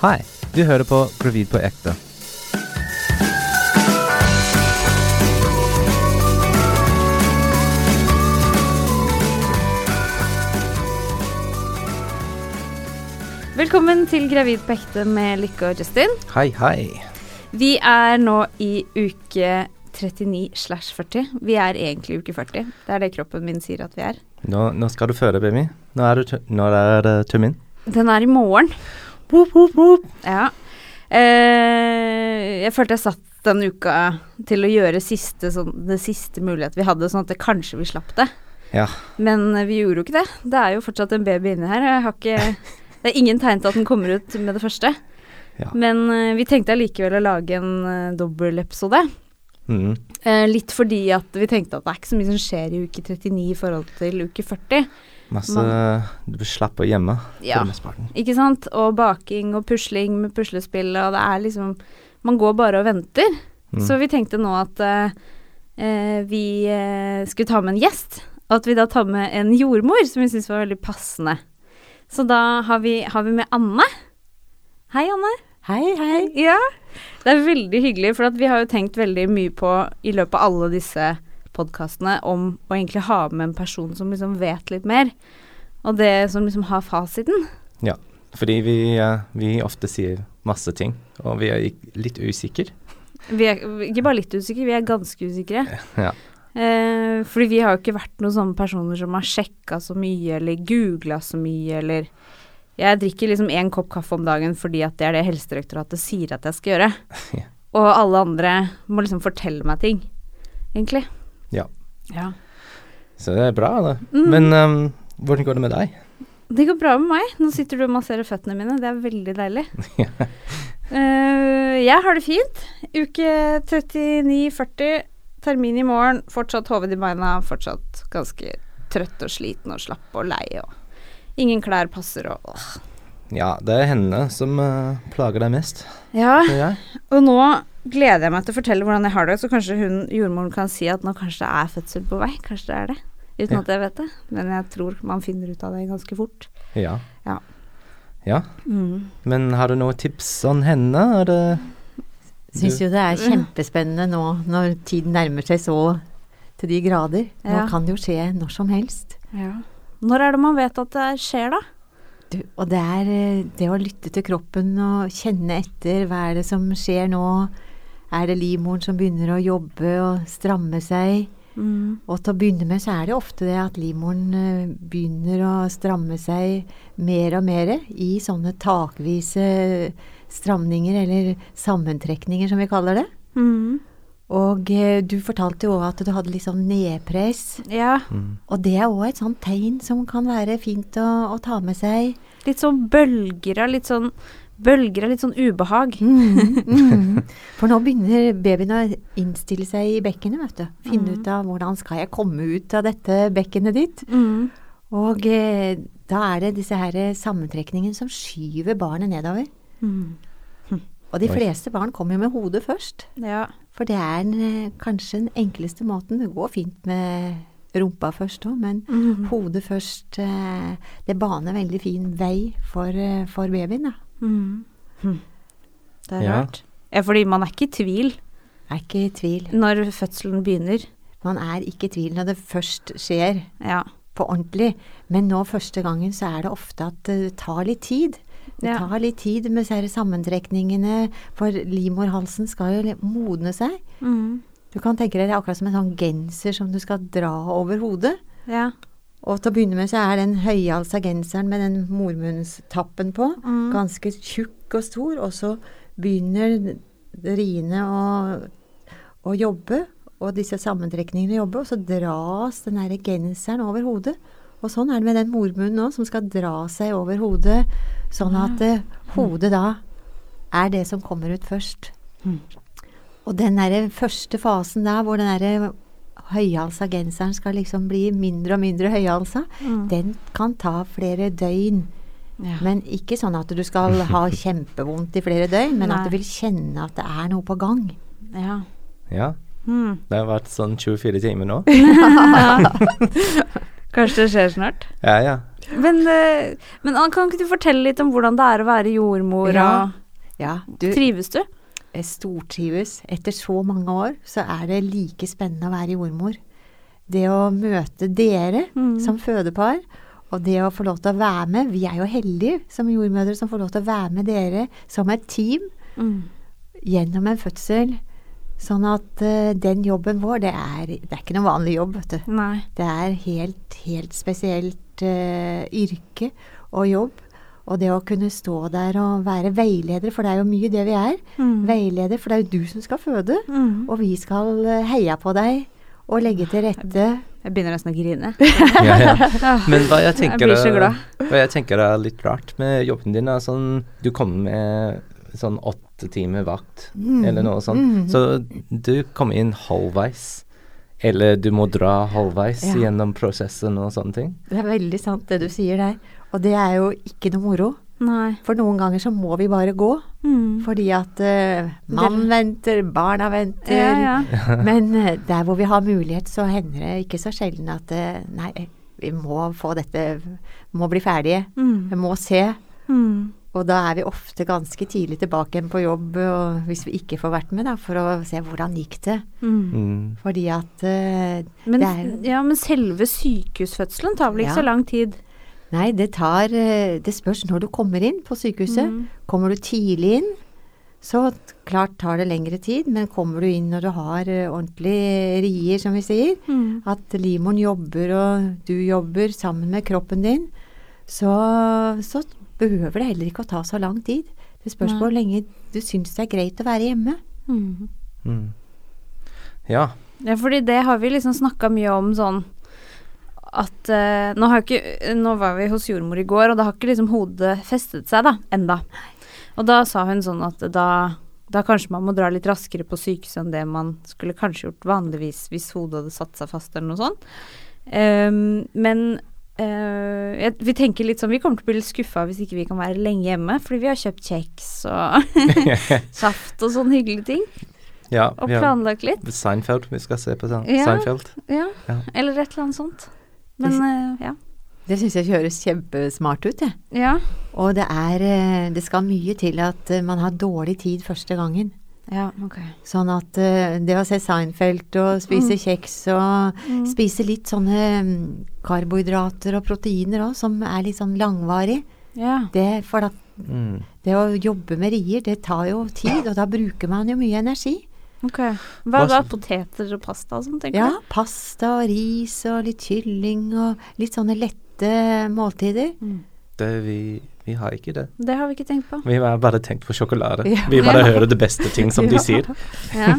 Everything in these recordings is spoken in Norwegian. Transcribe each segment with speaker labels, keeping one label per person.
Speaker 1: Hei, du hører på Gravid på ekte.
Speaker 2: Velkommen til Gravid på ekte med Lykke og Justin.
Speaker 1: Hei, hei.
Speaker 2: Vi er nå i uke 39 slash 40. Vi er egentlig uke 40. Det er det kroppen min sier at vi er.
Speaker 1: Nå, nå skal du føde, baby. Nå er, du tø er det.
Speaker 2: Den er i morgen.
Speaker 1: Woop, woop, woop.
Speaker 2: Ja. Eh, jeg følte jeg satt den uka til å gjøre siste, sånn, det siste mulighet vi hadde, sånn at det kanskje vi slapp det.
Speaker 1: Ja.
Speaker 2: Men eh, vi gjorde jo ikke det. Det er jo fortsatt en baby inni her. Jeg har ikke, det er ingen tegn til at den kommer ut med det første.
Speaker 1: Ja.
Speaker 2: Men eh, vi tenkte allikevel å lage en uh, dobbeltepisode.
Speaker 1: Mm.
Speaker 2: Eh, litt fordi at vi tenkte at det er ikke så mye som skjer i uke 39 i forhold til uke 40.
Speaker 1: Masse Du slapper hjemme
Speaker 2: Ja. Ikke sant? Og baking og pusling med puslespill, og det er liksom Man går bare og venter.
Speaker 1: Mm.
Speaker 2: Så vi tenkte nå at eh, eh, vi uh, skulle ta med en gjest, og at vi da tar med en jordmor, som vi syns var veldig passende. Så da har vi, har vi med Anne. Hei, Anne.
Speaker 3: Hei, hei.
Speaker 2: Ja. Det er veldig hyggelig, for at vi har jo tenkt veldig mye på i løpet av alle disse podkastene om å egentlig ha med en person som liksom vet litt mer, og det som liksom har fasiten.
Speaker 1: Ja. Fordi vi, eh, vi ofte sier masse ting, og vi er litt usikre.
Speaker 2: Vi er ikke bare litt usikre, vi er ganske usikre.
Speaker 1: Ja.
Speaker 2: Eh, fordi vi har jo ikke vært noen sånne personer som har sjekka så mye, eller googla så mye, eller Jeg drikker liksom én kopp kaffe om dagen fordi at det er det Helsedirektoratet sier at jeg skal gjøre.
Speaker 1: Ja.
Speaker 2: Og alle andre må liksom fortelle meg ting, egentlig.
Speaker 1: Ja.
Speaker 2: Ja.
Speaker 1: Så det er bra, det.
Speaker 2: Mm.
Speaker 1: Men um, hvordan går det med deg?
Speaker 2: Det går bra med meg. Nå sitter du og masserer føttene mine. Det er veldig deilig. Eh, jeg har det fint. Uke 39-40, termin i morgen. Fortsatt hoved i beina. Fortsatt ganske trøtt og sliten og slapp og lei og Ingen klær passer og åh.
Speaker 1: Ja, det er henne som uh, plager deg mest,
Speaker 2: Ja, og nå gleder jeg meg til å fortelle hvordan jeg har det, så kanskje hun jordmoren kan si at nå kanskje det er fødsel på vei. Kanskje det er det. Uten
Speaker 1: Ja.
Speaker 2: at jeg vet det. Men jeg tror man finner ut av det ganske fort.
Speaker 1: Ja.
Speaker 2: Ja.
Speaker 1: Ja. Men har du noen tips om henne? Er det
Speaker 3: Syns jo det er kjempespennende nå når tiden nærmer seg så til de grader. Nå
Speaker 2: Ja.
Speaker 3: kan det jo skje når som helst.
Speaker 2: Ja. Når er det man vet at det skjer, da?
Speaker 3: Du, og det er eh, det å lytte til kroppen og kjenne etter. Hva er det som skjer nå? Er det livmoren som begynner å jobbe og stramme seg? Og til å begynne med så er det ofte det at livmoren eh, begynner å stramme seg mer og mer i sånne takvise stramninger, eller sammentrekninger som vi kaller det.
Speaker 2: Mm.
Speaker 3: Og eh, du fortalte jo også at du hadde litt sånn nedpress.
Speaker 2: Ja.
Speaker 1: mm.
Speaker 3: Og det er òg et sånt tegn som kan være fint å, å ta med seg.
Speaker 2: Litt sånn bølger av litt sånn Bølger av litt sånn ubehag.
Speaker 3: Mm, mm. For nå begynner babyen å innstille seg i bekkenet, vet du. Finne
Speaker 2: Mm.
Speaker 3: ut av hvordan skal jeg komme ut av dette bekkenet ditt.
Speaker 2: Mm.
Speaker 3: Og eh, da er det disse her sammentrekningene som skyver barnet nedover.
Speaker 2: Mm.
Speaker 3: Og de fleste barn kommer jo med hodet først.
Speaker 2: Ja.
Speaker 3: For det er den, eh, kanskje den enkleste måten. Det går fint med rumpa først òg, men
Speaker 2: Mm.
Speaker 3: hodet først eh, Det baner veldig fin vei for, eh, for babyen, da.
Speaker 2: Mm. Det er
Speaker 1: Ja.
Speaker 2: rart. Ja, fordi man er ikke i tvil
Speaker 3: Er ikke i tvil.
Speaker 2: når fødselen begynner.
Speaker 3: Man er ikke i tvil når det først skjer
Speaker 2: Ja.
Speaker 3: på ordentlig. Men nå første gangen så er det ofte at det tar litt tid. Det
Speaker 2: Ja.
Speaker 3: tar litt tid med disse sammentrekningene, for livmorhalsen skal jo modne seg.
Speaker 2: Mm.
Speaker 3: Du kan tenke deg det er akkurat som en sånn genser som du skal dra over hodet.
Speaker 2: Ja.
Speaker 3: Og til å begynne med så er den høyhalsa genseren med den mormunnstappen på
Speaker 2: Mm.
Speaker 3: ganske tjukk og stor, og så begynner riene å, å jobbe, og disse sammentrekningene jobbe, og så dras den her genseren over hodet. Og sånn er det med den mormunnen nå, som skal dra seg over hodet, sånn at mm. hodet da er det som kommer ut først.
Speaker 2: Mm.
Speaker 3: Og den der første fasen da, hvor den der høyhalsa genseren skal liksom bli mindre og mindre høyhalsa,
Speaker 2: Mm.
Speaker 3: den kan ta flere døgn.
Speaker 2: Ja.
Speaker 3: Men ikke sånn at du skal ha kjempevondt i flere døgn, men at du vil kjenne at det er noe på gang.
Speaker 2: ja.
Speaker 1: Ja.
Speaker 2: Mm.
Speaker 1: Det har vært sånn 24 timer nå.
Speaker 2: Kanskje det skjer snart?
Speaker 1: Ja, ja.
Speaker 2: Men, eh, men kan ikke du fortelle litt om hvordan det er å være jordmor?
Speaker 3: Ja.
Speaker 2: Og
Speaker 3: Ja, du
Speaker 2: trives du?
Speaker 3: Jeg stortrives. Etter så mange år så er det like spennende å være jordmor. Det å møte dere
Speaker 2: Mm.
Speaker 3: som fødepar, og det å få lov til å være med Vi er jo heldige som jordmødre som får lov til å være med dere som et team
Speaker 2: Mm.
Speaker 3: gjennom en fødsel. Sånn at uh, den jobben vår, det er, det er ikke noen vanlig jobb, vet du.
Speaker 2: Nei.
Speaker 3: Det er helt, helt spesielt uh, yrke og jobb. Og det å kunne stå der og være veileder, for det er jo mye det vi er.
Speaker 2: Mm.
Speaker 3: Veileder, for det er jo du som skal føde.
Speaker 2: Mm.
Speaker 3: Og vi skal eh, heie på deg og legge til rette.
Speaker 2: Jeg begynner nesten å grine.
Speaker 1: Ja, ja. Men hva jeg
Speaker 2: Jeg
Speaker 1: tenker,
Speaker 2: glad.
Speaker 1: hva jeg tenker er litt rart med jobben din, er sånn Du kommer med sånn åtte timer vakt,
Speaker 3: Mm.
Speaker 1: eller noe sånt.
Speaker 3: Mm.
Speaker 1: Så du kommer inn halvveis. Eller du må dra halvveis
Speaker 3: Ja.
Speaker 1: gjennom prosessen og sånne ting.
Speaker 3: Det er veldig sant det du sier der. Og det er jo ikke noe moro.
Speaker 2: Nei.
Speaker 3: For noen ganger så må vi bare gå.
Speaker 2: Mm.
Speaker 3: Fordi at uh, mann venter, barna venter.
Speaker 2: Ja, ja.
Speaker 3: Men uh, der hvor vi har mulighet, så hender det ikke så sjelden at uh, nei, vi må få dette Må bli ferdige.
Speaker 2: Mm.
Speaker 3: Vi må se.
Speaker 2: Mm.
Speaker 3: Og da er vi ofte ganske tidlig tilbake igjen på jobb, og hvis vi ikke får vært med, da, for å se hvordan gikk det.
Speaker 2: Mm.
Speaker 1: Mm.
Speaker 3: Fordi at uh,
Speaker 2: Men,
Speaker 3: det er
Speaker 2: ja, men selve sykehusfødselen tar vel ikke
Speaker 3: Ja.
Speaker 2: så lang tid?
Speaker 3: Nei, det tar eh, Det spørs når du kommer inn på sykehuset.
Speaker 2: Mm.
Speaker 3: Kommer du tidlig inn, så klart tar det lengre tid, men kommer du inn når du har eh, ordentlig rier, som vi sier,
Speaker 2: Mm.
Speaker 3: at livmoren jobber og du jobber sammen med kroppen din, så, så behøver det heller ikke å ta så lang tid. Det spørs på hvor lenge du syns det er greit å være hjemme.
Speaker 2: Mm.
Speaker 1: Mm. Ja.
Speaker 2: Ja, fordi det har vi liksom snakka mye om sånn at uh, nå, ikke, nå var vi hos jordmor i går, og da har ikke liksom hodet festet seg, da, enda. Og da sa hun sånn at da, da kanskje man må dra litt raskere på sykehuset enn det man skulle kanskje gjort vanligvis hvis hodet hadde satt seg fast eller noe sånt. Um, men uh, jeg, vi tenker litt sånn Vi kommer til å bli litt skuffa hvis ikke vi kan være lenge hjemme, fordi vi har kjøpt kjeks og saft og sånne hyggelige ting,
Speaker 1: ja
Speaker 2: og planlagt litt.
Speaker 1: Seinfeld. Vi skal se på. Seinfeld.
Speaker 2: Ja,
Speaker 1: Ja.
Speaker 2: eller et eller annet sånt. Men eh, ja.
Speaker 3: Det syns jeg høres kjempesmart ut, jeg.
Speaker 2: Ja.
Speaker 3: Og det er eh, Det skal mye til at eh, man har dårlig tid første gangen.
Speaker 2: Ja, ok.
Speaker 3: Sånn at det å se Seinfeld og spise
Speaker 2: Mm.
Speaker 3: kjeks og spise litt sånne mm, karbohydrater og proteiner òg, som er litt sånn langvarig,
Speaker 2: Ja.
Speaker 3: det, for da,
Speaker 1: Mm.
Speaker 3: det å jobbe med rier, det tar jo tid, og da bruker man jo mye energi.
Speaker 2: Ok. Hva
Speaker 1: er
Speaker 2: da? Poteter og pasta og sånn, tenker
Speaker 3: Ja,
Speaker 2: du?
Speaker 3: pasta og ris og litt kylling og litt sånne lette måltider.
Speaker 2: Mm.
Speaker 1: Det, vi, vi har ikke det.
Speaker 2: Det har vi ikke tenkt på.
Speaker 1: Vi har bare tenkt på sjokolade.
Speaker 3: Ja.
Speaker 1: Vi bare
Speaker 2: Ja.
Speaker 1: hører det beste ting, som
Speaker 3: Ja.
Speaker 1: de sier.
Speaker 2: Ja,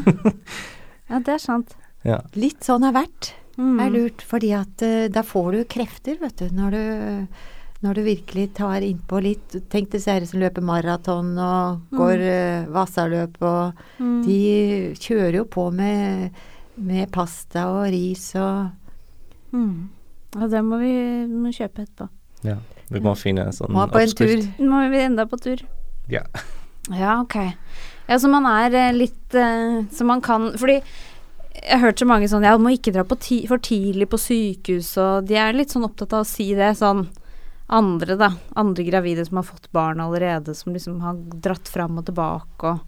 Speaker 2: ja det er sant.
Speaker 1: Ja.
Speaker 3: Litt sånn av hvert
Speaker 2: Mm.
Speaker 3: er lurt, fordi at uh, da får du krefter, vet du, når du når du virkelig tar innpå litt Tenk disse som løper maraton og går uh, Vassaløp og
Speaker 2: Mm.
Speaker 3: De kjører jo på med, med pasta og ris og
Speaker 2: Mm. Og det må vi må kjøpe etterpå.
Speaker 1: ja. Vi må finne en sånn
Speaker 3: Må på en
Speaker 1: oppskrift.
Speaker 2: Er vi enda på tur.
Speaker 1: Ja.
Speaker 2: Ja, ok. Ja, så man er eh, litt eh, Så man kan Fordi jeg har hørt så mange sånn Ja, du må ikke dra på ti, for tidlig på sykehus, og de er litt sånn opptatt av å si det. Sånn andre, da. Andre gravide som har fått barn allerede, som liksom har dratt fram og tilbake og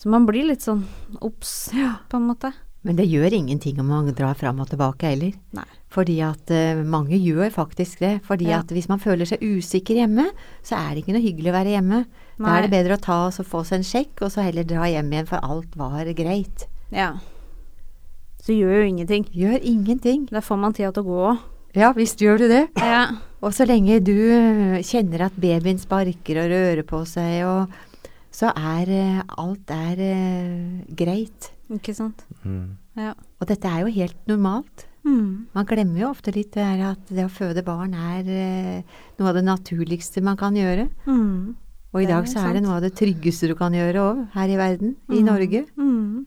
Speaker 2: Så man blir litt sånn obs, på en måte.
Speaker 3: Men det gjør ingenting om man drar fram og tilbake heller.
Speaker 2: Nei.
Speaker 3: Fordi at uh, mange gjør faktisk det. Fordi
Speaker 2: Ja.
Speaker 3: at hvis man føler seg usikker hjemme, så er det ikke noe hyggelig å være hjemme. Da er det bedre å ta og få seg en sjekk, og så heller dra hjem igjen, for alt var greit.
Speaker 2: Ja. Så gjør jo ingenting.
Speaker 3: Gjør ingenting.
Speaker 2: Da får man tida til å gå òg.
Speaker 3: Ja, visst gjør du det.
Speaker 2: Ja.
Speaker 3: Og så lenge du eh, kjenner at babyen sparker og rører på seg, og så er eh, alt er eh, greit.
Speaker 2: Ikke sant.
Speaker 1: Mm.
Speaker 2: Ja.
Speaker 3: Og dette er jo helt normalt.
Speaker 2: Mm.
Speaker 3: Man glemmer jo ofte litt det her at det å føde barn er noe av det naturligste man kan gjøre.
Speaker 2: Mm.
Speaker 3: Og i dag så er det noe av det tryggeste du kan gjøre òg, her i verden, i
Speaker 2: Mm.
Speaker 3: Norge.
Speaker 2: Mm.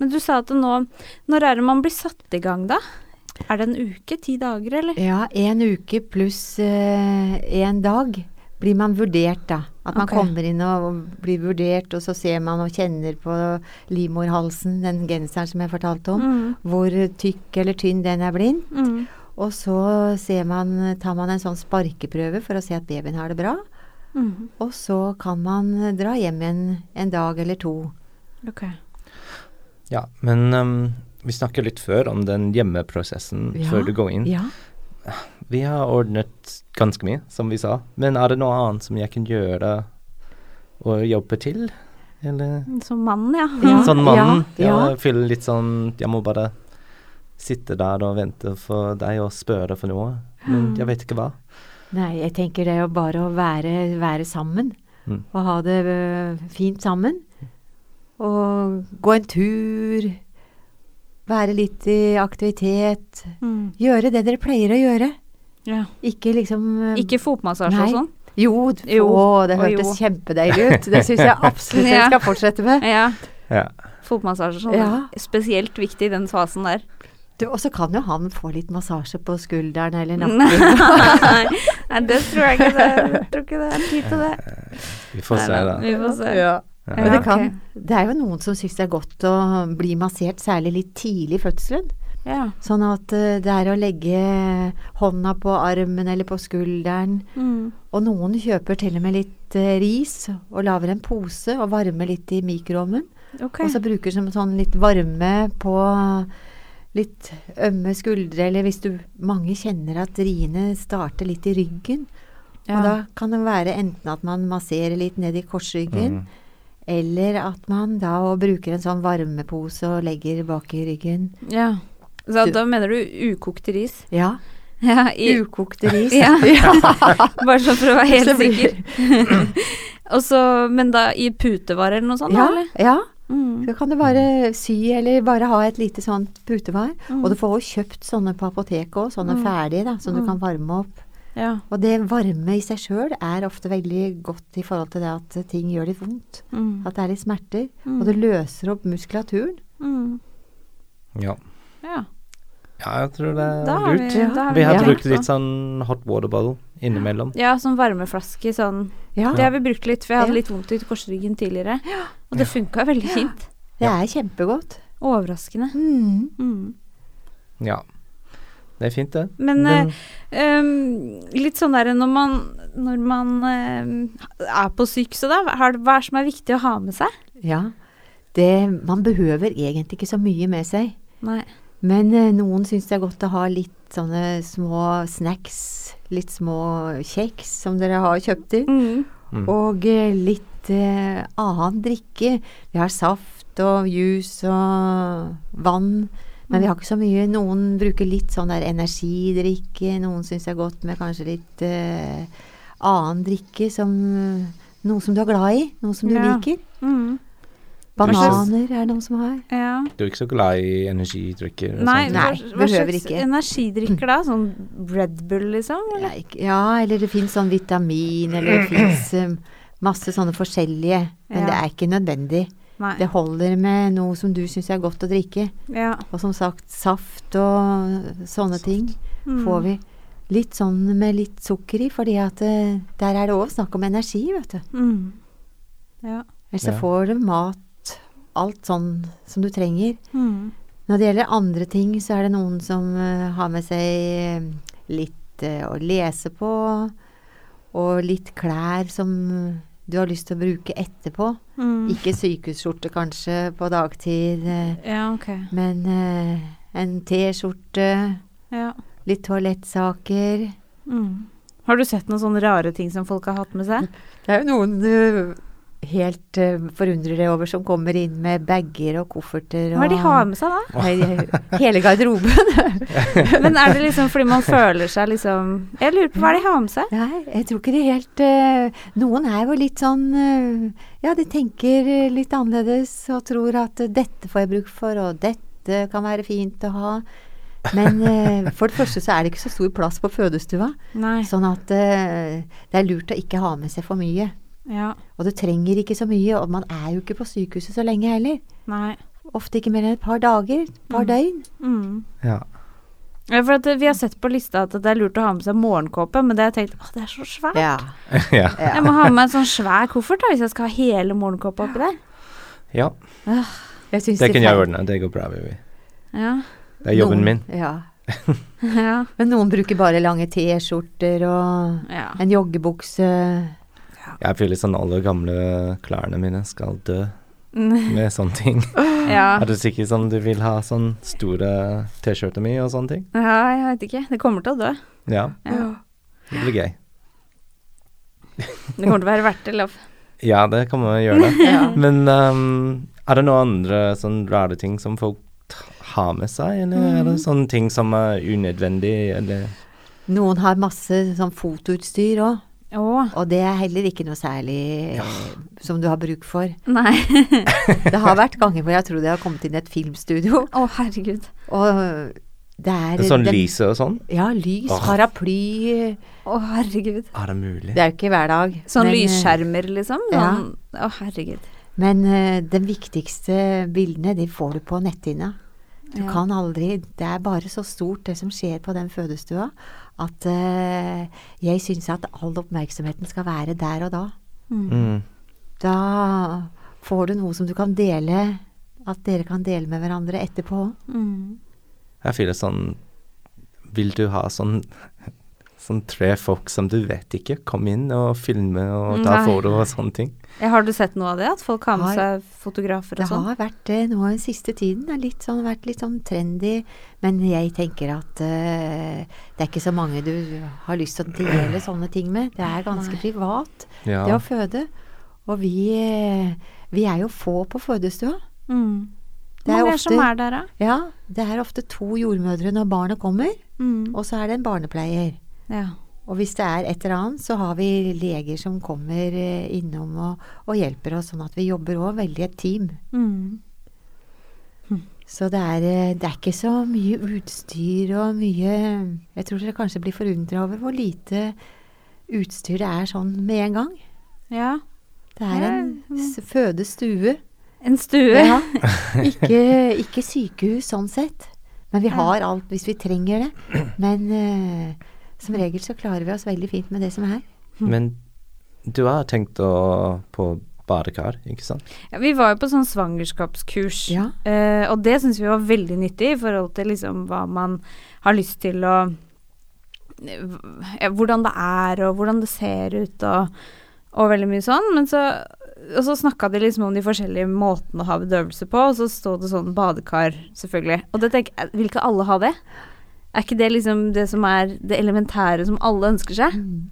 Speaker 2: Men du sa at nå Når er det man blir satt i gang, da? Er det en uke? Ti dager, eller?
Speaker 3: Ja, en uke pluss én dag blir man vurdert, da. At man
Speaker 2: okay.
Speaker 3: kommer inn og blir vurdert, og så ser man og kjenner på livmorhalsen, den genseren som jeg fortalte om,
Speaker 2: Mm.
Speaker 3: hvor tykk eller tynn den er blind.
Speaker 2: Mm.
Speaker 3: Og så ser man, tar man en sånn sparkeprøve for å se at babyen har det bra.
Speaker 2: Mm.
Speaker 3: Og så kan man dra hjem igjen en dag eller to.
Speaker 2: Ok.
Speaker 1: Ja, men ehm, vi snakket litt før om den hjemmeprosessen
Speaker 3: Ja,
Speaker 1: før du går inn.
Speaker 3: Ja.
Speaker 1: Vi har ordnet ganske mye, som vi sa. Men er det noe annet som jeg kan gjøre og jobbe til? Eller
Speaker 2: Som mann, ja.
Speaker 3: Ja,
Speaker 1: sånn mannen?
Speaker 3: ja, ja.
Speaker 1: Jeg føler litt sånn Jeg må bare sitte der og vente for deg og spørre for noe. Men jeg vet ikke hva.
Speaker 3: Nei, jeg tenker det er jo bare å være, være sammen.
Speaker 1: Mm.
Speaker 3: Og ha det øh, fint sammen. Og gå en tur. Være litt i aktivitet.
Speaker 2: Mm.
Speaker 3: Gjøre det dere pleier å gjøre.
Speaker 2: ja.
Speaker 3: Ikke liksom øh,
Speaker 2: Ikke fotmassasje
Speaker 3: Nei.
Speaker 2: og sånn?
Speaker 3: Jo,
Speaker 2: Jo,
Speaker 3: å, det hørtes kjempedeilig ut. Det syns jeg absolutt
Speaker 2: Ja.
Speaker 3: jeg skal fortsette med.
Speaker 2: Ja.
Speaker 1: Ja.
Speaker 2: Fotmassasje og sånn.
Speaker 3: Ja.
Speaker 2: Spesielt viktig i den fasen der.
Speaker 3: Og så kan jo han få litt massasje på skulderen eller
Speaker 2: Nei,
Speaker 3: nakken.
Speaker 2: Nei, det tror jeg ikke det Jeg tror ikke det er tid til det.
Speaker 1: Vi får se, da.
Speaker 2: Vi får se.
Speaker 3: Ja.
Speaker 1: Ja.
Speaker 3: Men det, kan, det er jo noen som syns det er godt å bli massert, særlig litt tidlig i fødselen.
Speaker 2: Ja.
Speaker 3: Sånn at eh, det er å legge hånda på armen eller på skulderen.
Speaker 2: Mm.
Speaker 3: Og noen kjøper til og med litt eh, ris og lager en pose og varmer litt i mikroovnen.
Speaker 2: Okay.
Speaker 3: Og så bruker som sånn litt varme på litt ømme skuldre, eller hvis du Mange kjenner at riene starter litt i ryggen.
Speaker 2: Ja.
Speaker 3: Og da kan det være enten at man masserer litt ned i korsryggen,
Speaker 1: Mm.
Speaker 3: Eller at man da bruker en sånn varmepose og legger bak i ryggen.
Speaker 2: ja. Så da mener du ukokte ris?
Speaker 3: Ja.
Speaker 2: Ja, i,
Speaker 3: Ukokte ris.
Speaker 2: Ja. bare sånn for å være helt
Speaker 3: Så
Speaker 2: sikker. Også, men da i putevar eller noe sånt,
Speaker 3: Ja,
Speaker 2: eller?
Speaker 3: ja.
Speaker 2: Mm.
Speaker 3: Så kan du bare sy, eller bare ha et lite sånt putevar.
Speaker 2: Mm.
Speaker 3: Og du får jo kjøpt sånne på apoteket òg, sånne
Speaker 2: Mm.
Speaker 3: ferdige, da, som du
Speaker 2: Mm.
Speaker 3: kan varme opp.
Speaker 2: Ja.
Speaker 3: Og det varme i seg sjøl er ofte veldig godt i forhold til det at ting gjør litt vondt.
Speaker 2: Mm.
Speaker 3: At det er litt smerter.
Speaker 2: Mm.
Speaker 3: Og det løser opp muskulaturen.
Speaker 2: Mm.
Speaker 1: Ja.
Speaker 2: Ja.
Speaker 1: ja, jeg tror det er lurt.
Speaker 2: vi,
Speaker 3: Ja.
Speaker 1: Vi har brukt litt sånn hot water bottle innimellom.
Speaker 2: Ja, sånn varmeflaske sånn.
Speaker 3: Ja,
Speaker 2: Det har vi brukt litt, for jeg hadde litt vondt i korsryggen tidligere. Og det funka veldig fint.
Speaker 3: det er kjempegodt.
Speaker 2: Overraskende.
Speaker 3: Mm.
Speaker 2: Mm.
Speaker 1: Ja. Det er fint, det.
Speaker 2: Men
Speaker 1: Men-
Speaker 2: eh, ehm, litt sånn der når man, når man eh, er på sykehuset, da, har, hva er det som er viktig å ha med seg?
Speaker 3: Ja. Det, man behøver egentlig ikke så mye med seg.
Speaker 2: Nei.
Speaker 3: Men eh, noen syns det er godt å ha litt sånne små snacks. Litt små kjeks som dere har kjøpt inn.
Speaker 2: Mm.
Speaker 1: Mm.
Speaker 3: Og eh, litt eh, annen drikke. Vi har saft og juice og vann. Men vi har ikke så mye. Noen bruker litt sånn der energidrikke. Noen syns det er godt med kanskje litt uh, annen drikke som Noe som du er glad i. Noe som du
Speaker 2: Ja.
Speaker 3: liker.
Speaker 2: Mm.
Speaker 3: Bananer er det noen som har.
Speaker 2: Ja.
Speaker 1: Du er ikke så glad i energidrikker?
Speaker 2: Nei.
Speaker 3: Nei,
Speaker 2: hva, slags
Speaker 3: ikke.
Speaker 2: energidrikker da? Sånn Red Bull, liksom?
Speaker 3: Ja,
Speaker 2: Eller?
Speaker 3: ikke- ja, eller det fins sånn vitamin, eller det fins masse sånne forskjellige. Men
Speaker 2: Ja.
Speaker 3: det er ikke nødvendig.
Speaker 2: Nei.
Speaker 3: Det holder med noe som du syns er godt å drikke.
Speaker 2: Ja.
Speaker 3: Og som sagt, saft og sånne ting
Speaker 2: Mm.
Speaker 3: får vi. Litt sånn med litt sukker i, fordi at uh, der er det òg snakk om energi, vet du.
Speaker 2: Mm. Ja.
Speaker 3: Ellers så
Speaker 1: Ja.
Speaker 3: får du mat, alt sånn som du trenger.
Speaker 2: Mm.
Speaker 3: Når det gjelder andre ting, så er det noen som uh, har med seg eh, litt uh, å lese på, og litt klær som du har lyst til å bruke etterpå.
Speaker 2: Mm.
Speaker 3: Ikke sykehusskjorte kanskje på dagtid, eh,
Speaker 2: Ja, okay.
Speaker 3: men eh, en T-skjorte,
Speaker 2: Ja.
Speaker 3: litt toalettsaker.
Speaker 2: Mm. Har du sett noen sånne rare ting som folk har hatt med seg?
Speaker 3: Det er jo noen du helt uh, forundrer deg over som kommer inn med bager og kofferter
Speaker 2: Hva er det de har med seg da?
Speaker 3: Hele garderoben.
Speaker 2: Men er det liksom fordi man føler seg liksom Jeg lurer på hva er det de har med seg?
Speaker 3: Nei, jeg tror ikke de helt uh, Noen er jo litt sånn uh, Ja, de tenker eh, litt annerledes og tror at eh, dette får jeg bruk for, og dette kan være fint å ha. Men eh, for det første så er det ikke så stor plass på fødestua,
Speaker 2: Nei.
Speaker 3: sånn at eh, det er lurt å ikke ha med seg for mye.
Speaker 2: Ja.
Speaker 3: Og du trenger ikke så mye, og man er jo ikke på sykehuset så lenge heller.
Speaker 2: Nei.
Speaker 3: Ofte ikke mer enn et par dager, et par
Speaker 2: Mm.
Speaker 3: døgn.
Speaker 2: Mm.
Speaker 1: Ja.
Speaker 2: Ja, for at eh, vi har sett på lista at det er lurt å ha med seg morgenkåpe, men det har jeg tenkt å, det er så svært.
Speaker 3: Ja.
Speaker 1: ja.
Speaker 2: Jeg må ha med meg en sånn svær koffert da, hvis jeg skal ha hele morgenkåpa oppi der.
Speaker 1: ja.
Speaker 3: Jeg det,
Speaker 1: Det kan jeg ordne. Det går bra, Vivi.
Speaker 2: Ja.
Speaker 1: Det er jobben
Speaker 3: Noen-
Speaker 1: min.
Speaker 3: Ja.
Speaker 2: Ja.
Speaker 3: Men noen bruker bare lange T-skjorter og
Speaker 2: ja.
Speaker 3: en joggebukse.
Speaker 1: Jeg føler sånn alle gamle klærne mine skal dø
Speaker 2: Mm.
Speaker 1: med sånne ting.
Speaker 2: ja.
Speaker 1: Er du sikker sånn du vil ha sånn store T-skjorter mi og sånne ting?
Speaker 2: Ja, jeg vet ikke. Det kommer til å dø.
Speaker 1: Ja,
Speaker 2: Ja.
Speaker 1: det blir gøy.
Speaker 2: Det kommer til å være verdt det, Lov.
Speaker 1: Ja, det kan man gjøre det.
Speaker 3: Ja.
Speaker 1: Men um, er det noen andre sånn rare ting som folk har med seg, eller er det sånne ting som er unødvendig, eller
Speaker 3: Noen har masse sånn fotoutstyr òg,
Speaker 2: Å,
Speaker 3: og det er heller ikke noe særlig ja. som du har bruk for.
Speaker 2: nei.
Speaker 3: Det har vært ganger hvor jeg tror det har kommet inn et filmstudio,
Speaker 2: Å, herregud.
Speaker 3: og det er
Speaker 1: sånn
Speaker 3: den-
Speaker 1: lyse og sånn?
Speaker 3: Ja, lys,
Speaker 1: oh.
Speaker 3: paraply
Speaker 2: Å, herregud.
Speaker 1: Er det mulig?
Speaker 3: Det er jo ikke hver dag.
Speaker 2: Sånn
Speaker 3: men, eh,
Speaker 2: lysskjermer, liksom?
Speaker 3: ja.
Speaker 2: Sånn, Å, herregud.
Speaker 3: Men uh, de viktigste bildene, de får du på netthinna. Du
Speaker 2: Ja.
Speaker 3: kan aldri Det er bare så stort, det som skjer på den fødestua, at eh, jeg syns at all oppmerksomheten skal være der og da.
Speaker 2: Mm.
Speaker 1: Mm.
Speaker 3: Da får du noe som du kan dele, at dere kan dele med hverandre etterpå.
Speaker 2: Mm.
Speaker 1: Jeg føler sånn Vil du ha sånn Sånn tre folk som du vet ikke, kom inn og filme og ta
Speaker 2: Nei.
Speaker 1: foto og sånne ting.
Speaker 2: Har du sett noe av det? At folk har med
Speaker 3: Har-
Speaker 2: seg fotografer
Speaker 3: Det
Speaker 2: og sånn?
Speaker 3: har vært det nå den siste tiden. Det har litt sånn, vært litt sånn trendy. Men jeg tenker at uh, det er ikke så mange du har lyst til å dele sånne ting med. Det er ganske
Speaker 2: Nei.
Speaker 3: privat,
Speaker 1: Ja.
Speaker 3: det å føde. Og vi, eh, vi er jo få på fødestua.
Speaker 2: Mm.
Speaker 3: Det er
Speaker 2: er
Speaker 3: ofte-
Speaker 2: er der.
Speaker 3: Ja, det er ofte to jordmødre når barnet kommer,
Speaker 2: Mm.
Speaker 3: og så er det en barnepleier.
Speaker 2: Ja.
Speaker 3: Og hvis det er et eller annet, så har vi leger som kommer eh, innom og, og hjelper oss, sånn at vi jobber òg veldig et team.
Speaker 2: Mm.
Speaker 3: Så det er, eh, det er ikke så mye utstyr og mye Jeg tror dere kanskje blir forundra over hvor lite utstyr det er sånn med en gang.
Speaker 2: ja.
Speaker 3: Det er en fødestue.
Speaker 2: En stue.
Speaker 3: Ja. Ikke, ikke sykehus sånn sett. Men vi har alt hvis vi trenger det. Men eh, som regel så klarer vi oss veldig fint med det som er.
Speaker 1: Men du har tenkt å, på badekar, ikke sant?
Speaker 2: Ja, vi var jo på sånn svangerskapskurs,
Speaker 3: Ja.
Speaker 2: eh, og det syns vi var veldig nyttig i forhold til liksom hva man har lyst til å ja, Hvordan det er, og hvordan det ser ut, og, og veldig mye sånn. Men så, og så snakka de liksom om de forskjellige måtene å ha bedøvelse på, og så sto det sånn badekar, selvfølgelig. Og det tenker jeg, vil ikke alle ha det? Er ikke det liksom det som er det elementære som alle ønsker seg?
Speaker 3: Mm.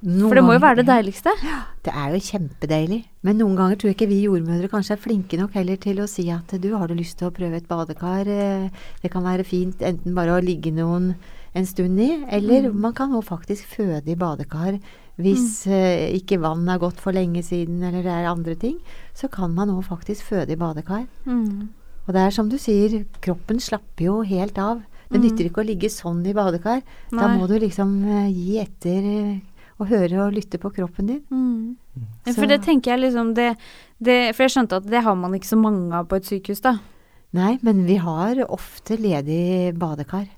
Speaker 2: For det må jo være det deiligste.
Speaker 3: Ja, Det er jo kjempedeilig. Men noen ganger tror jeg ikke vi jordmødre kanskje er flinke nok heller til å si at du, har du lyst til å prøve et badekar? Eh, Det kan være fint enten bare å ligge noen en stund i, eller man kan jo faktisk føde i badekar. Hvis eh, ikke vann er gått for lenge siden, eller det er andre ting, så kan man òg faktisk føde i badekar.
Speaker 2: Mm.
Speaker 3: Og det er som du sier, kroppen slapper jo helt av. Det nytter ikke å ligge sånn i badekar. Da må du liksom eh, gi etter eh, og høre og lytte på kroppen din.
Speaker 2: Mm. Ja, For det tenker jeg liksom det, det For jeg skjønte at det har man ikke så mange av på et sykehus, da.
Speaker 3: Nei, men vi har ofte ledig badekar.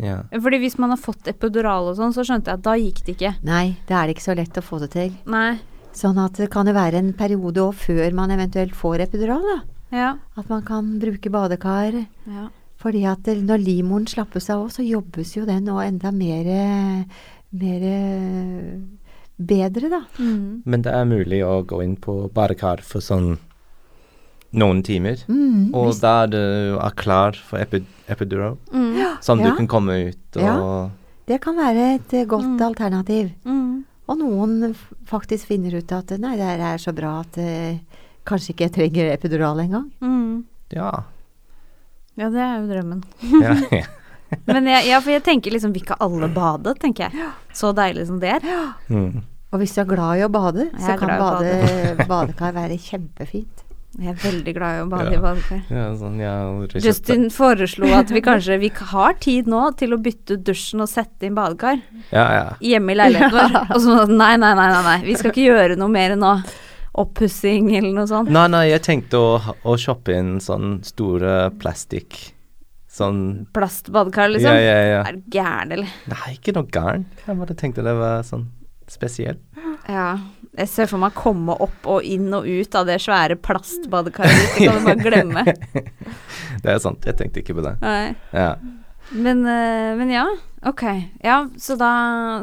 Speaker 1: Ja.
Speaker 2: Fordi hvis man har fått epidural og sånn, så skjønte jeg at da gikk det ikke.
Speaker 3: Nei, da er det ikke så lett å få det til.
Speaker 2: Nei.
Speaker 3: Sånn at det kan jo være en periode òg før man eventuelt får epidural, da.
Speaker 2: Ja.
Speaker 3: At man kan bruke badekar.
Speaker 2: ja.
Speaker 3: Fordi at når livmoren slappes av òg, så jobbes jo den òg enda mer, mer bedre, da.
Speaker 2: Mm.
Speaker 1: Men det er mulig å gå inn på badekar for sånn noen timer,
Speaker 3: Mm,
Speaker 1: og
Speaker 3: hvis-
Speaker 1: da du er klar for epi epidural,
Speaker 2: Mm.
Speaker 1: sånn
Speaker 3: Ja.
Speaker 1: du kan komme ut og
Speaker 3: Ja. Det kan være et eh, godt
Speaker 2: Mm.
Speaker 3: alternativ.
Speaker 2: Mm.
Speaker 3: Og noen faktisk finner ut at nei, det her er så bra at eh, kanskje ikke jeg trenger epidural engang.
Speaker 2: Mm.
Speaker 1: Ja.
Speaker 2: Ja, det er jo drømmen.
Speaker 1: ja. ja.
Speaker 2: Men jeg, ja, for jeg tenker liksom Vil ikke alle bade, tenker jeg. Så deilig som det er.
Speaker 1: Mm.
Speaker 3: Og hvis du er glad i å bade,
Speaker 2: Jeg
Speaker 3: så kan
Speaker 2: bade,
Speaker 3: bade, badekar være kjempefint.
Speaker 2: Jeg er veldig glad i å bade
Speaker 1: Ja.
Speaker 2: i badekar.
Speaker 1: ja, sånn, ja
Speaker 2: Justin foreslo at vi kanskje Vi har tid nå til å bytte ut dusjen og sette inn badekar
Speaker 1: Ja, ja.
Speaker 2: hjemme i leiligheten vår. Og så nei, nei, nei, nei, nei. Vi skal ikke gjøre noe mer nå. Oppussing eller noe sånt.
Speaker 1: Nei, nei, jeg tenkte å, å shoppe inn sånn store plastikk Sånn
Speaker 2: Plastbadekar, liksom.
Speaker 1: Ja, ja, ja.
Speaker 2: Er du gæren, eller?
Speaker 1: Nei, ikke noe gæren. Jeg bare tenkte det var sånn spesielt.
Speaker 2: Ja. Jeg ser for meg å komme opp og inn og ut av det svære plastbadekaret. Det kan du bare glemme.
Speaker 1: Det er sant, jeg tenkte ikke på det.
Speaker 2: Nei.
Speaker 1: Ja.
Speaker 2: Men, eh, men ja, ok. Ja, så da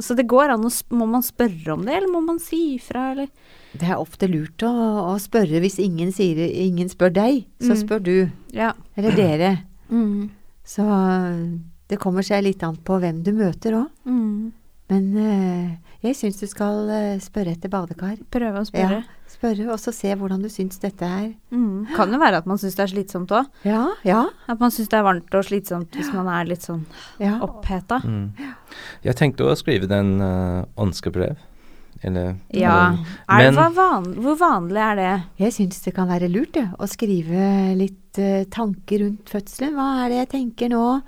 Speaker 2: Så det går an å Må man spørre om det, eller må man si ifra, eller?
Speaker 3: Det er ofte lurt å, å spørre hvis ingen, sier, ingen spør deg, så
Speaker 2: Mm.
Speaker 3: spør du.
Speaker 2: Ja.
Speaker 3: Eller dere.
Speaker 2: Mm.
Speaker 3: Så det kommer seg litt an på hvem du møter òg.
Speaker 2: Mm.
Speaker 3: Men eh, jeg syns du skal eh, spørre etter badekar.
Speaker 2: Prøve å spørre.
Speaker 3: Ja, spørre, og så se hvordan du syns dette er.
Speaker 2: Mm. Kan jo være at man syns det er slitsomt òg.
Speaker 3: Ja, ja,
Speaker 2: At man syns det er varmt og slitsomt hvis man er litt sånn
Speaker 3: ja.
Speaker 2: oppheta.
Speaker 1: Mm. Jeg tenkte å skrive den uh, ønskebrev. Eller
Speaker 2: Ja.
Speaker 1: eller-
Speaker 2: Er det, van hvor vanlig er det?
Speaker 3: Jeg syns det kan være lurt det, å skrive litt uh, tanker rundt fødselen. Hva er det jeg tenker nå?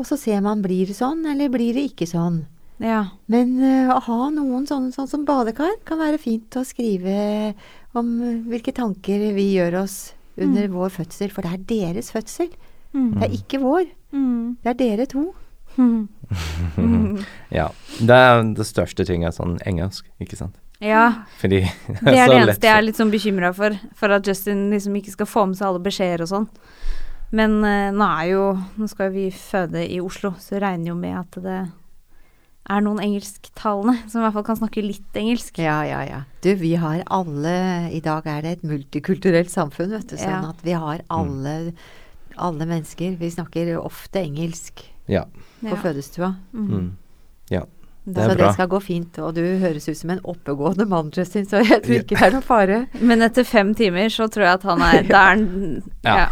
Speaker 3: Og så ser man blir det sånn, eller blir det ikke sånn.
Speaker 2: Ja.
Speaker 3: Men uh, å ha noen sånne sånn som badekar kan være fint å skrive om eh, hvilke tanker vi gjør oss under vår fødsel. For det er deres fødsel.
Speaker 2: Mm.
Speaker 3: Det er ikke vår.
Speaker 2: Mm.
Speaker 3: Det er dere to.
Speaker 2: Mm.
Speaker 1: Ja. Det er det største ting er sånn engelsk, ikke sant?
Speaker 2: Ja.
Speaker 1: Fordi
Speaker 2: Det er
Speaker 1: så
Speaker 2: det eneste jeg er litt sånn bekymra for. For at Justin liksom ikke skal få med seg alle beskjeder og sånn. Men uh, nå er jo Nå skal jo vi føde i Oslo, så regner jo med at det er noen engelsktalende som i hvert fall kan snakke litt engelsk.
Speaker 3: Ja, ja, ja. Du, vi har alle I dag er det et multikulturelt samfunn, vet du. Sånn
Speaker 2: Ja.
Speaker 3: at vi har alle, alle mennesker. Vi snakker ofte engelsk
Speaker 1: Ja.
Speaker 3: på fødestua.
Speaker 1: Mm. Ja. Det
Speaker 3: så
Speaker 1: bra.
Speaker 3: det skal gå fint. Og du høres ut som en oppegående mann, Justin, så jeg tror ikke det er noen fare.
Speaker 2: Men etter fem timer så tror jeg at han er Da er
Speaker 1: Ja.
Speaker 2: ja.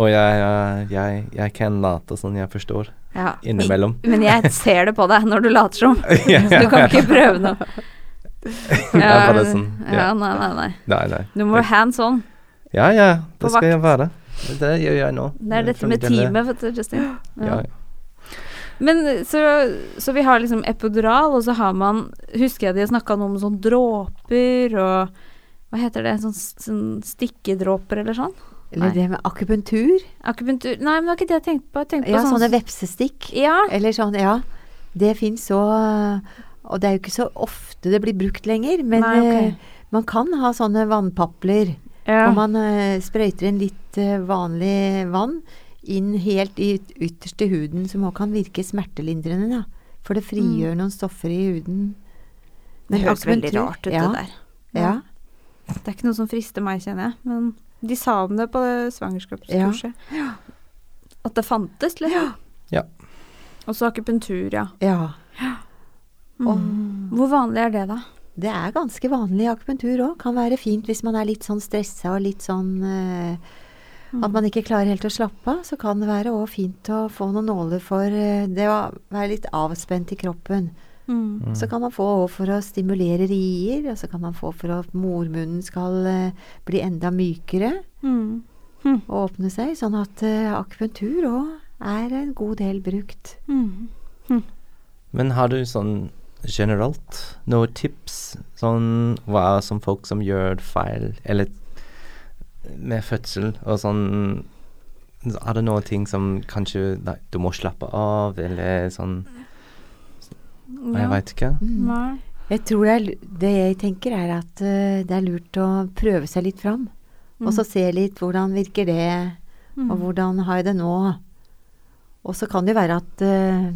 Speaker 1: Og jeg, jeg, jeg, jeg kan late som jeg forstår
Speaker 2: ja.
Speaker 1: innimellom.
Speaker 2: Men jeg ser det på deg når du later som.
Speaker 1: Ja.
Speaker 2: Du kan ikke prøve noe.
Speaker 1: Ja, sånn,
Speaker 2: ja,
Speaker 1: ja.
Speaker 2: nei, nei, nei.
Speaker 1: Nei, nei.
Speaker 2: Du må være hands on.
Speaker 1: Ja, ja. Det skal jeg være. Det gjør jeg nå.
Speaker 2: Det er dette med teamet, vet du, Justin.
Speaker 1: Ja.
Speaker 2: Men så, så vi har liksom epidural, og så har man Husker jeg de snakka noe om sånn dråper og Hva heter det? Sånn, sånn stikkedråper eller sånn?
Speaker 3: Eller
Speaker 2: Nei.
Speaker 3: det med akupunktur.
Speaker 2: Akupunktur Nei, men det var ikke det jeg tenkte på. Jeg tenkte på
Speaker 3: Ja,
Speaker 2: sånn
Speaker 3: sånne vepsestikk.
Speaker 2: Ja.
Speaker 3: Eller sånn, ja. Det fins så Og det er jo ikke så ofte det blir brukt lenger, men
Speaker 2: Nei, ok.
Speaker 3: eh, man kan ha sånne vannpapler.
Speaker 2: ja.
Speaker 3: Og man uh, sprøyter inn litt uh, vanlig vann inn helt i ytterste huden, som også kan virke smertelindrende. Da. For det frigjør noen stoffer i huden.
Speaker 2: Mm. Det høres veldig rart ut,
Speaker 3: ja,
Speaker 2: det der.
Speaker 3: Ja.
Speaker 2: Det er ikke noe som frister meg, kjenner jeg. Men de sa om det på det svangerskapskurset. At det fantes, liksom.
Speaker 1: Ja.
Speaker 2: Og så akupunktur, ja.
Speaker 3: ja.
Speaker 2: Mm. Hvor vanlig er det, da?
Speaker 3: Det er ganske vanlig akupunktur òg. Kan være fint hvis man er litt sånn stressa og litt sånn eh, At man ikke klarer helt å slappe av. Så kan det være òg fint å få noen nåler for eh, det å være litt avspent i kroppen.
Speaker 2: Mm.
Speaker 3: Så kan man få for å stimulere rier, og så kan man få for at mormunnen skal uh, bli enda mykere
Speaker 2: Mm.
Speaker 3: og åpne seg. Sånn at uh, akupunktur òg er en god del brukt.
Speaker 2: Mm.
Speaker 1: Men har du sånn generelt noen tips? Sånn hva som folk som gjør feil, eller med fødsel og sånn Er det noen ting som kanskje nei, du må slappe av, eller sånn Jeg veit ikke.
Speaker 2: Mm.
Speaker 3: Jeg tror det, er, det jeg tenker er at uh, det er lurt å prøve seg litt fram. Og så se litt hvordan virker det, og hvordan har jeg det nå. Og så kan det jo være at uh,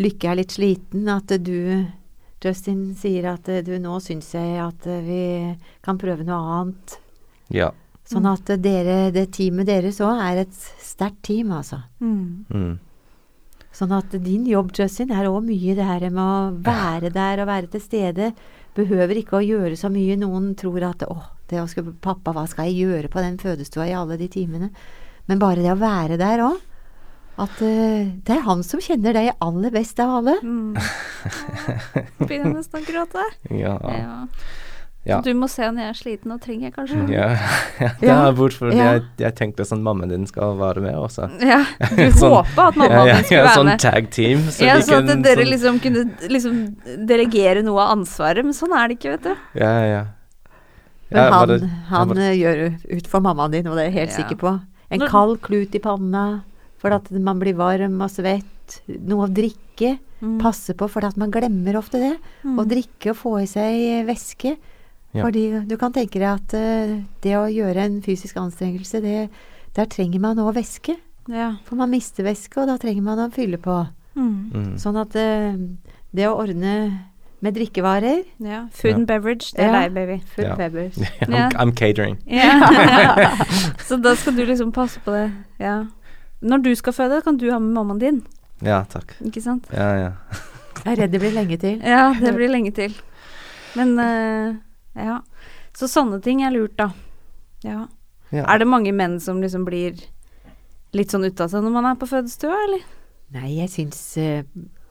Speaker 3: Lykke er litt sliten, at du Justin sier at uh, du nå syns jeg at vi kan prøve noe annet.
Speaker 1: Ja.
Speaker 3: Sånn at eh, dere, det teamet deres òg er et sterkt team, altså.
Speaker 2: Mm.
Speaker 1: Mm.
Speaker 3: Sånn at din jobb, Justin, er òg mye det her med å være der og være til stede. Behøver ikke å gjøre så mye. Noen tror at å, det å skulle, pappa, hva skal jeg gjøre på den fødestua i alle de timene? Men bare det å være der òg. At uh, det er han som kjenner deg aller best av alle.
Speaker 2: Mm. Begynner nesten å gråte.
Speaker 1: Ja.
Speaker 2: Ja.
Speaker 1: Ja.
Speaker 2: Du må se når jeg er sliten og trenger, kanskje.
Speaker 1: ja. det er bortfor
Speaker 3: Ja.
Speaker 1: jeg, jeg tenkte sånn mammaen din skal være med også.
Speaker 2: Ja, du
Speaker 1: Sånn-
Speaker 2: håpa at mammaen
Speaker 1: ja, ja,
Speaker 2: din skulle
Speaker 1: ja,
Speaker 2: være
Speaker 1: sånn
Speaker 2: med.
Speaker 1: tag team. Så
Speaker 2: ja,
Speaker 1: vi
Speaker 2: så at dere
Speaker 1: sånn-
Speaker 2: liksom kunne liksom delegere noe av ansvaret, men sånn er det ikke, vet du.
Speaker 1: Ja, ja.
Speaker 3: Men han,
Speaker 1: bare-
Speaker 3: han
Speaker 1: bare-
Speaker 3: gjør ut for mammaen din, og det er jeg helt
Speaker 2: Ja.
Speaker 3: sikker på. En
Speaker 2: Når-
Speaker 3: kald klut i panna for at man blir varm og svett. Noe å drikke.
Speaker 2: Mm.
Speaker 3: Passe på, for at man glemmer ofte det. Å drikke og få i seg væske.
Speaker 1: Ja.
Speaker 3: Fordi du kan tenke deg at uh, det å gjøre en fysisk anstrengelse, det, der trenger man òg væske.
Speaker 2: Ja.
Speaker 3: For man mister væske, og da trenger man å fylle på.
Speaker 2: Mm.
Speaker 1: Mm.
Speaker 3: Sånn at uh, det å ordne med drikkevarer
Speaker 2: ja. Food
Speaker 1: Ja.
Speaker 2: and beverage, det er
Speaker 3: Ja.
Speaker 2: deg, baby.
Speaker 3: Food
Speaker 1: Ja.
Speaker 3: beverage.
Speaker 1: I'm. I'm catering.
Speaker 2: Ja. Så da skal du liksom passe på det. Ja. Når du skal føde, kan du ha med mammaen din,
Speaker 1: Ja, takk.
Speaker 2: ikke sant?
Speaker 1: Ja, ja.
Speaker 3: Jeg er redd det blir lenge til.
Speaker 2: Ja, det blir lenge til. Men eh, ja. Så sånne ting er lurt, da. Ja.
Speaker 1: ja.
Speaker 2: Er det mange menn som liksom blir litt sånn ute av seg når man er på fødestua, eller?
Speaker 3: Nei, jeg syns uh,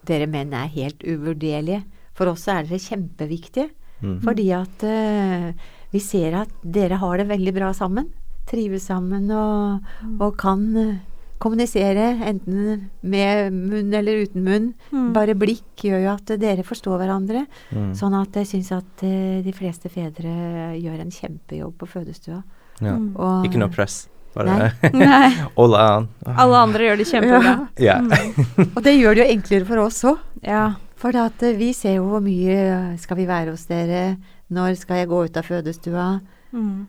Speaker 3: dere menn er helt uvurderlige. For oss er dere kjempeviktige.
Speaker 1: Mm.
Speaker 3: Fordi at uh, vi ser at dere har det veldig bra sammen. Trives sammen og, og kan eh, kommunisere enten med munn eller uten munn.
Speaker 2: Mm.
Speaker 3: Bare blikk gjør jo at dere forstår hverandre.
Speaker 1: Mm.
Speaker 3: Sånn at jeg syns at eh, de fleste fedre gjør en kjempejobb på fødestua.
Speaker 1: Ja.
Speaker 2: Mm.
Speaker 3: Og,
Speaker 1: Ikke noe press. Bare
Speaker 3: Nei.
Speaker 2: Nei.
Speaker 1: all on.
Speaker 2: Alle andre gjør det kjempebra.
Speaker 1: Ja.
Speaker 3: Og det gjør det jo enklere for oss òg.
Speaker 2: Ja.
Speaker 3: For at eh, vi ser jo hvor mye skal vi være hos dere, når skal jeg gå ut av fødestua?
Speaker 2: Mm.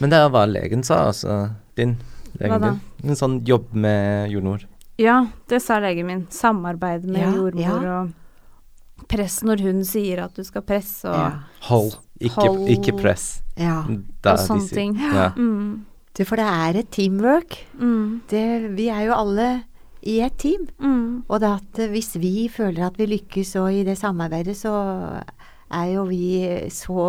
Speaker 1: Men det er hva legen sa, altså. Din.
Speaker 2: Da?
Speaker 1: En sånn jobb med jordmor.
Speaker 2: ja, det sa legen min. Samarbeid med
Speaker 3: Ja,
Speaker 2: jordmor
Speaker 3: ja.
Speaker 2: og press når hun sier at du skal presse og,
Speaker 3: Ja.
Speaker 1: Hold. Ikke,
Speaker 2: Hold.
Speaker 1: ikke press.
Speaker 3: ja.
Speaker 1: Da
Speaker 2: og sånne ting.
Speaker 1: Ja.
Speaker 2: Mm.
Speaker 3: Du, for det er et teamwork.
Speaker 2: Mm.
Speaker 3: Det, vi er jo alle i et team.
Speaker 2: Mm.
Speaker 3: Og det at hvis vi føler at vi lykkes og i det samarbeidet, så er jo vi så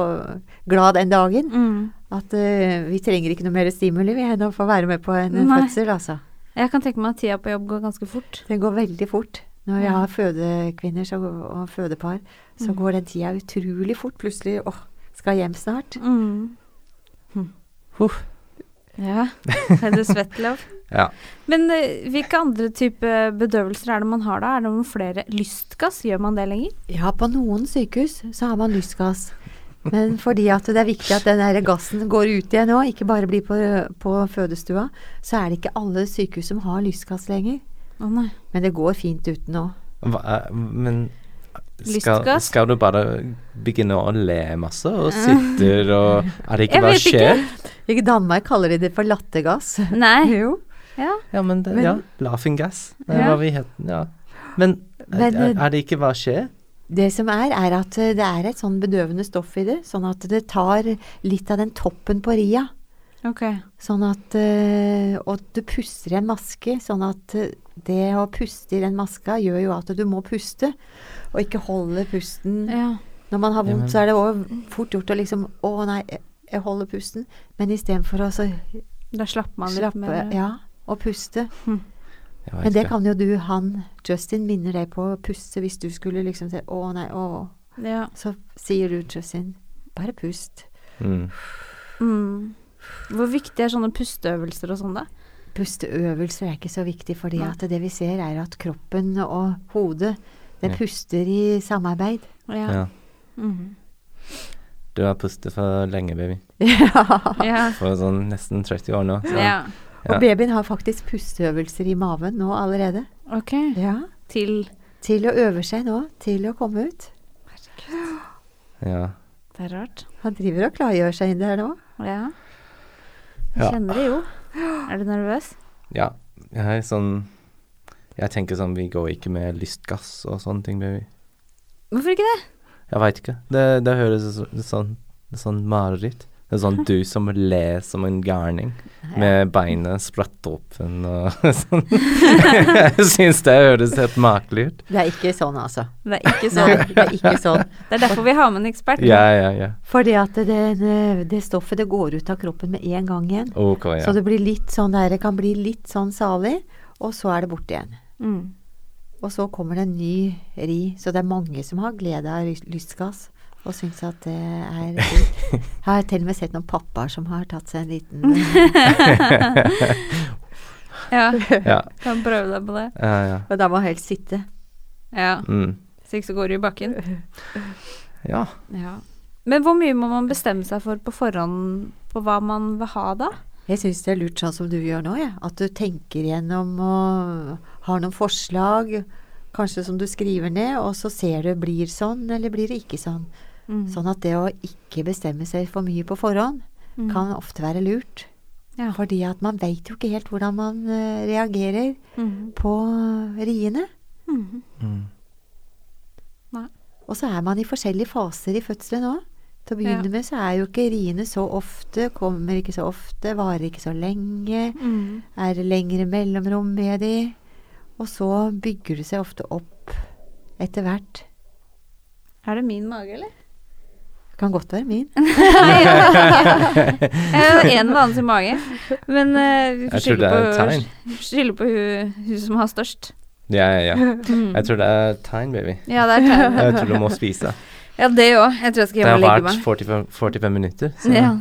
Speaker 3: glad den dagen
Speaker 2: Mm.
Speaker 3: at uh, vi trenger ikke noe mer stimuli vi enn å få være med på en
Speaker 2: Nei.
Speaker 3: fødsel, altså.
Speaker 2: Jeg kan tenke meg at tida på jobb går ganske fort.
Speaker 3: Det går veldig fort. Når vi har fødekvinner så, og fødepar, så
Speaker 2: Mm.
Speaker 3: går den tida utrolig fort. Plutselig åh, skal hjem snart.
Speaker 2: Mm.
Speaker 1: Huff.
Speaker 2: Ja. Er du svett, Lov?
Speaker 1: Ja.
Speaker 2: Men eh, hvilke andre type bedøvelser er det man har da? Er det noen flere? Lystgass, gjør man det lenger?
Speaker 3: Ja, på noen sykehus så har man lystgass. Men fordi at det er viktig at den der gassen går ut igjen òg, ikke bare blir på, på fødestua, så er det ikke alle sykehus som har lystgass lenger.
Speaker 2: Å nei.
Speaker 3: Men det går fint uten òg.
Speaker 1: Er- men skal, skal du bare begynne å le masse og sitter og Er det ikke
Speaker 2: ikke.
Speaker 1: skjer?
Speaker 3: I Danmark kaller de det for lattergass.
Speaker 2: Nei.
Speaker 3: Jo.
Speaker 2: Ja.
Speaker 1: Ja, men, det,
Speaker 3: Men-
Speaker 1: ja. Laughing gas. Det
Speaker 2: Ja.
Speaker 1: er hva vi het. Ja. Men,
Speaker 3: Men,
Speaker 1: er, er det ikke hva skjer?
Speaker 3: Det som er, er at eh, det er et sånn bedøvende stoff i det, sånn at det tar litt av den toppen på ria.
Speaker 2: Ok.
Speaker 3: Sånn at eh, Og du puster i en maske, sånn at eh, det å puste i den maska gjør jo at du må puste, og ikke holde pusten.
Speaker 2: Ja.
Speaker 3: Når man har vondt, så er det òg fort gjort å liksom Å nei, jeg- jeg holder pusten. Men istedenfor å så
Speaker 2: Da slapper man litt
Speaker 3: slappe
Speaker 2: mer.
Speaker 3: Ja, og puste.
Speaker 1: Jeg
Speaker 3: Men det kan jo du, han Justin, minner deg på å puste hvis du skulle liksom si Å nei, å.
Speaker 2: Ja.
Speaker 3: Så sier du, Justin, bare pust.
Speaker 1: Mm.
Speaker 2: Mm. Hvor viktig er sånne pusteøvelser og sånn, da?
Speaker 3: Pusteøvelser er ikke så viktig, fordi
Speaker 2: ja.
Speaker 3: at det vi ser er at kroppen og hodet, det
Speaker 1: Ja.
Speaker 3: puster i samarbeid.
Speaker 2: Ja.
Speaker 1: Ja.
Speaker 2: Mm.
Speaker 1: Du har pustet for lenge, baby.
Speaker 3: ja.
Speaker 2: ja.
Speaker 1: For sånn nesten 30 år nå. Så.
Speaker 2: ja.
Speaker 1: Ja.
Speaker 3: Og babyen har faktisk pusteøvelser i maven nå allerede.
Speaker 2: Ok.
Speaker 3: Ja.
Speaker 2: Til
Speaker 3: Til å øve seg nå, til å komme ut.
Speaker 1: Ja.
Speaker 2: Det er rart.
Speaker 3: Han driver og klargjør seg inn der nå.
Speaker 2: Ja. Jeg
Speaker 1: Ja.
Speaker 2: kjenner det jo. Er du nervøs?
Speaker 1: ja. Jeg er sånn Jeg tenker sånn Vi går ikke med lystgass og sånne ting, baby.
Speaker 2: Hvorfor ikke det?
Speaker 1: Jeg veit ikke. Det, det høres så- sånn sånn mareritt. Det er sånn du som ler som en gærning, med beinet spratt opp. og sånn. Jeg syns det høres helt makelig ut.
Speaker 3: Det er ikke sånn, altså.
Speaker 2: Det er ikke
Speaker 3: Nei,
Speaker 2: sånn.
Speaker 3: det er ikke sånn.
Speaker 2: Det er derfor vi har med en ekspert.
Speaker 1: Ja, ja, ja.
Speaker 3: Fordi at det, det stoffet det går ut av kroppen med en gang igjen.
Speaker 1: Okay, ja.
Speaker 3: Så det blir litt sånn der, det kan bli litt sånn salig, og så er det borte igjen.
Speaker 2: Mm.
Speaker 3: Og så kommer det en ny ri. Så det er mange som har glede av lys- lystgass. Og syns at det er Jeg har til og med sett noen pappaer som har tatt seg en liten
Speaker 2: Ja,
Speaker 1: Ja,
Speaker 2: kan prøve deg på det.
Speaker 1: ja. ja.
Speaker 3: Men da må man helst sitte.
Speaker 2: Ja,
Speaker 1: Mm.
Speaker 2: Hvis ikke så går du i bakken.
Speaker 1: ja.
Speaker 2: Ja. Men hvor mye må man bestemme seg for på forhånd på hva man vil ha da?
Speaker 3: Jeg syns det er lurt sånn som du gjør nå, jeg. At du tenker gjennom og har noen forslag, kanskje som du skriver ned, og så ser du blir sånn eller blir det ikke sånn.
Speaker 2: Mm.
Speaker 3: Sånn at det å ikke bestemme seg for mye på forhånd
Speaker 2: Mm.
Speaker 3: kan ofte være lurt.
Speaker 2: Ja.
Speaker 3: Fordi at man veit jo ikke helt hvordan man eh, reagerer
Speaker 2: mm.
Speaker 3: på riene.
Speaker 2: Mhm.
Speaker 1: Mm.
Speaker 3: Og så er man i forskjellige faser i fødselen òg. Til å begynne
Speaker 2: Ja.
Speaker 3: med så er jo ikke riene så ofte, kommer ikke så ofte, varer ikke så lenge.
Speaker 2: Mhm.
Speaker 3: Er det lengre mellomrom med de. Og så bygger det seg ofte opp etter hvert.
Speaker 2: Er det min mage, eller?
Speaker 3: Det kan godt være min.
Speaker 2: Jeg har hans i mage. Men uh, vi får
Speaker 1: det
Speaker 2: skylde på, skylde på hun, hun som har størst.
Speaker 1: Ja, ja, ja.
Speaker 2: Mm.
Speaker 1: Jeg tror det er tegn, baby.
Speaker 2: Ja, det er tegn.
Speaker 1: Jeg tror du må spise.
Speaker 2: Ja, det òg. Jeg tror jeg skal
Speaker 1: Det
Speaker 2: hjem
Speaker 1: har
Speaker 2: og legge
Speaker 1: vært
Speaker 2: meg.
Speaker 1: 45, 45 minutter. Så.
Speaker 2: Ja.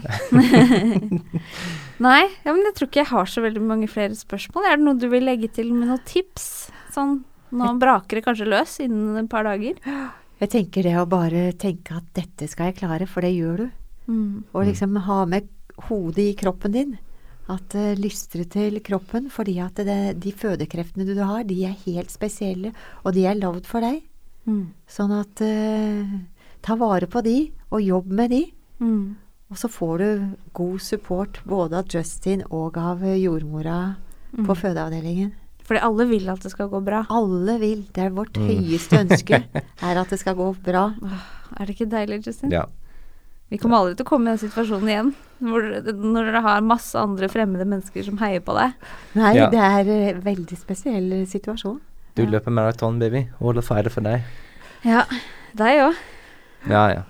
Speaker 2: Nei, ja, men jeg tror ikke jeg har så veldig mange flere spørsmål. Er det noe du vil legge til med noen tips? Sånn, nå braker det kanskje løs innen et par dager.
Speaker 3: Jeg tenker det å bare tenke at dette skal jeg klare, for det gjør du.
Speaker 2: Mm.
Speaker 3: Og liksom ha med hodet i kroppen din. At uh, lystrer til kroppen, fordi at det, de fødekreftene du har, de er helt spesielle, og de er lagd for deg.
Speaker 2: Mm.
Speaker 3: Sånn at eh, ta vare på de, og jobb med de.
Speaker 2: Mm.
Speaker 3: Og så får du god support både av Justin og av eh, jordmora
Speaker 2: Mm.
Speaker 3: på fødeavdelingen.
Speaker 2: Fordi alle vil at det skal gå bra.
Speaker 3: Alle vil. Det er vårt
Speaker 1: Mm.
Speaker 3: høyeste ønske, er at det skal gå bra.
Speaker 2: Er det ikke deilig, Justin?
Speaker 1: Ja.
Speaker 2: Vi kommer aldri til å komme i den situasjonen igjen. Hvor, når dere har masse andre fremmede mennesker som heier på deg.
Speaker 3: Nei,
Speaker 1: Ja.
Speaker 3: det er en veldig spesiell eh, situasjon.
Speaker 1: Du løper maraton, baby. All the fire for deg.
Speaker 2: Ja, deg òg.
Speaker 1: Ja, ja.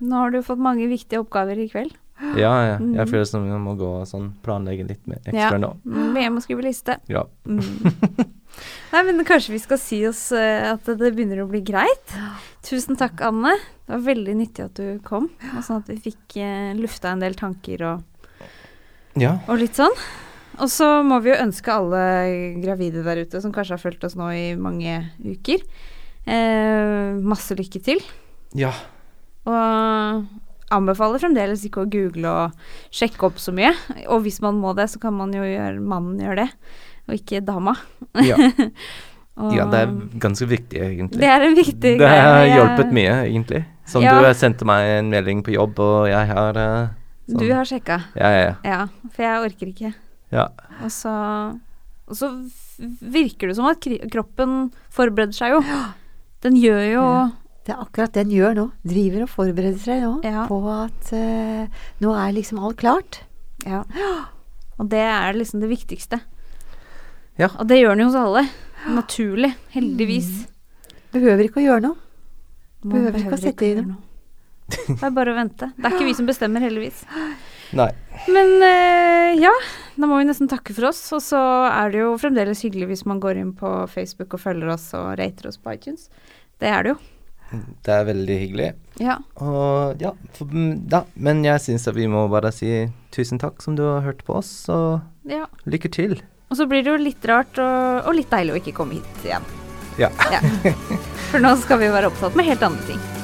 Speaker 2: Nå har du fått mange viktige oppgaver i kveld.
Speaker 1: Ja, ja.
Speaker 2: Mm.
Speaker 1: Jeg føler som jeg må gå og sånn planlegge litt mer
Speaker 2: Ja.
Speaker 1: ekstra nå.
Speaker 2: Mm, Vi må skrive liste.
Speaker 1: Ja.
Speaker 2: Mm. Nei, men kanskje vi skal si oss eh, at det begynner å bli greit. Tusen takk, Anne. Det var veldig nyttig at du kom, og sånn at vi fikk uh, lufta en del tanker og,
Speaker 1: Ja.
Speaker 2: og litt sånn. Og så må vi jo ønske alle gravide der ute som kanskje har fulgt oss nå i mange uker, eh, masse lykke til.
Speaker 1: Ja.
Speaker 2: Og anbefaler fremdeles ikke å google og sjekke opp så mye. Og hvis man må det, så kan man jo gjøre mannen gjør det, og ikke dama.
Speaker 1: Ja.
Speaker 2: Og
Speaker 1: ja, det er ganske viktig, egentlig.
Speaker 2: det er en viktig greie.
Speaker 1: Det har
Speaker 2: Jeg-
Speaker 1: hjulpet mye, egentlig. Som
Speaker 2: Ja.
Speaker 1: du sendte meg en melding på jobb, og jeg har uh, sånn.
Speaker 2: Du har sjekka,
Speaker 1: Ja, ja, ja.
Speaker 2: ja. For jeg orker ikke.
Speaker 1: ja.
Speaker 2: Og så, og så virker det som at kroppen forbereder seg jo. Den gjør jo
Speaker 3: Ja. Det er akkurat det den gjør nå. Driver og forbereder seg nå
Speaker 2: Ja.
Speaker 3: på at uh, nå er liksom alt klart.
Speaker 2: ja. Og det er liksom det viktigste.
Speaker 1: Ja.
Speaker 2: Og det gjør den jo hos alle. Naturlig. Heldigvis.
Speaker 3: Behøver ikke å gjøre noe.
Speaker 2: Behøver,
Speaker 3: Behøver ikke å sette i
Speaker 2: dem.
Speaker 3: Det
Speaker 2: er bare å vente. Det er ikke vi som bestemmer, heldigvis.
Speaker 1: Nei.
Speaker 2: Men uh, ja, da må vi nesten takke for oss. Og så er det jo fremdeles hyggelig hvis man går inn på Facebook og følger oss og rater oss på iTunes. Det er det jo.
Speaker 1: Det er veldig hyggelig.
Speaker 2: Ja.
Speaker 1: Og ja, for, ja men jeg syns at vi må bare si tusen takk som du har hørt på oss, og
Speaker 2: ja.
Speaker 1: lykke til.
Speaker 2: Og så blir det jo litt rart og, og litt deilig å ikke komme hit igjen.
Speaker 1: Ja.
Speaker 2: Ja. For nå skal vi være opptatt med helt andre ting.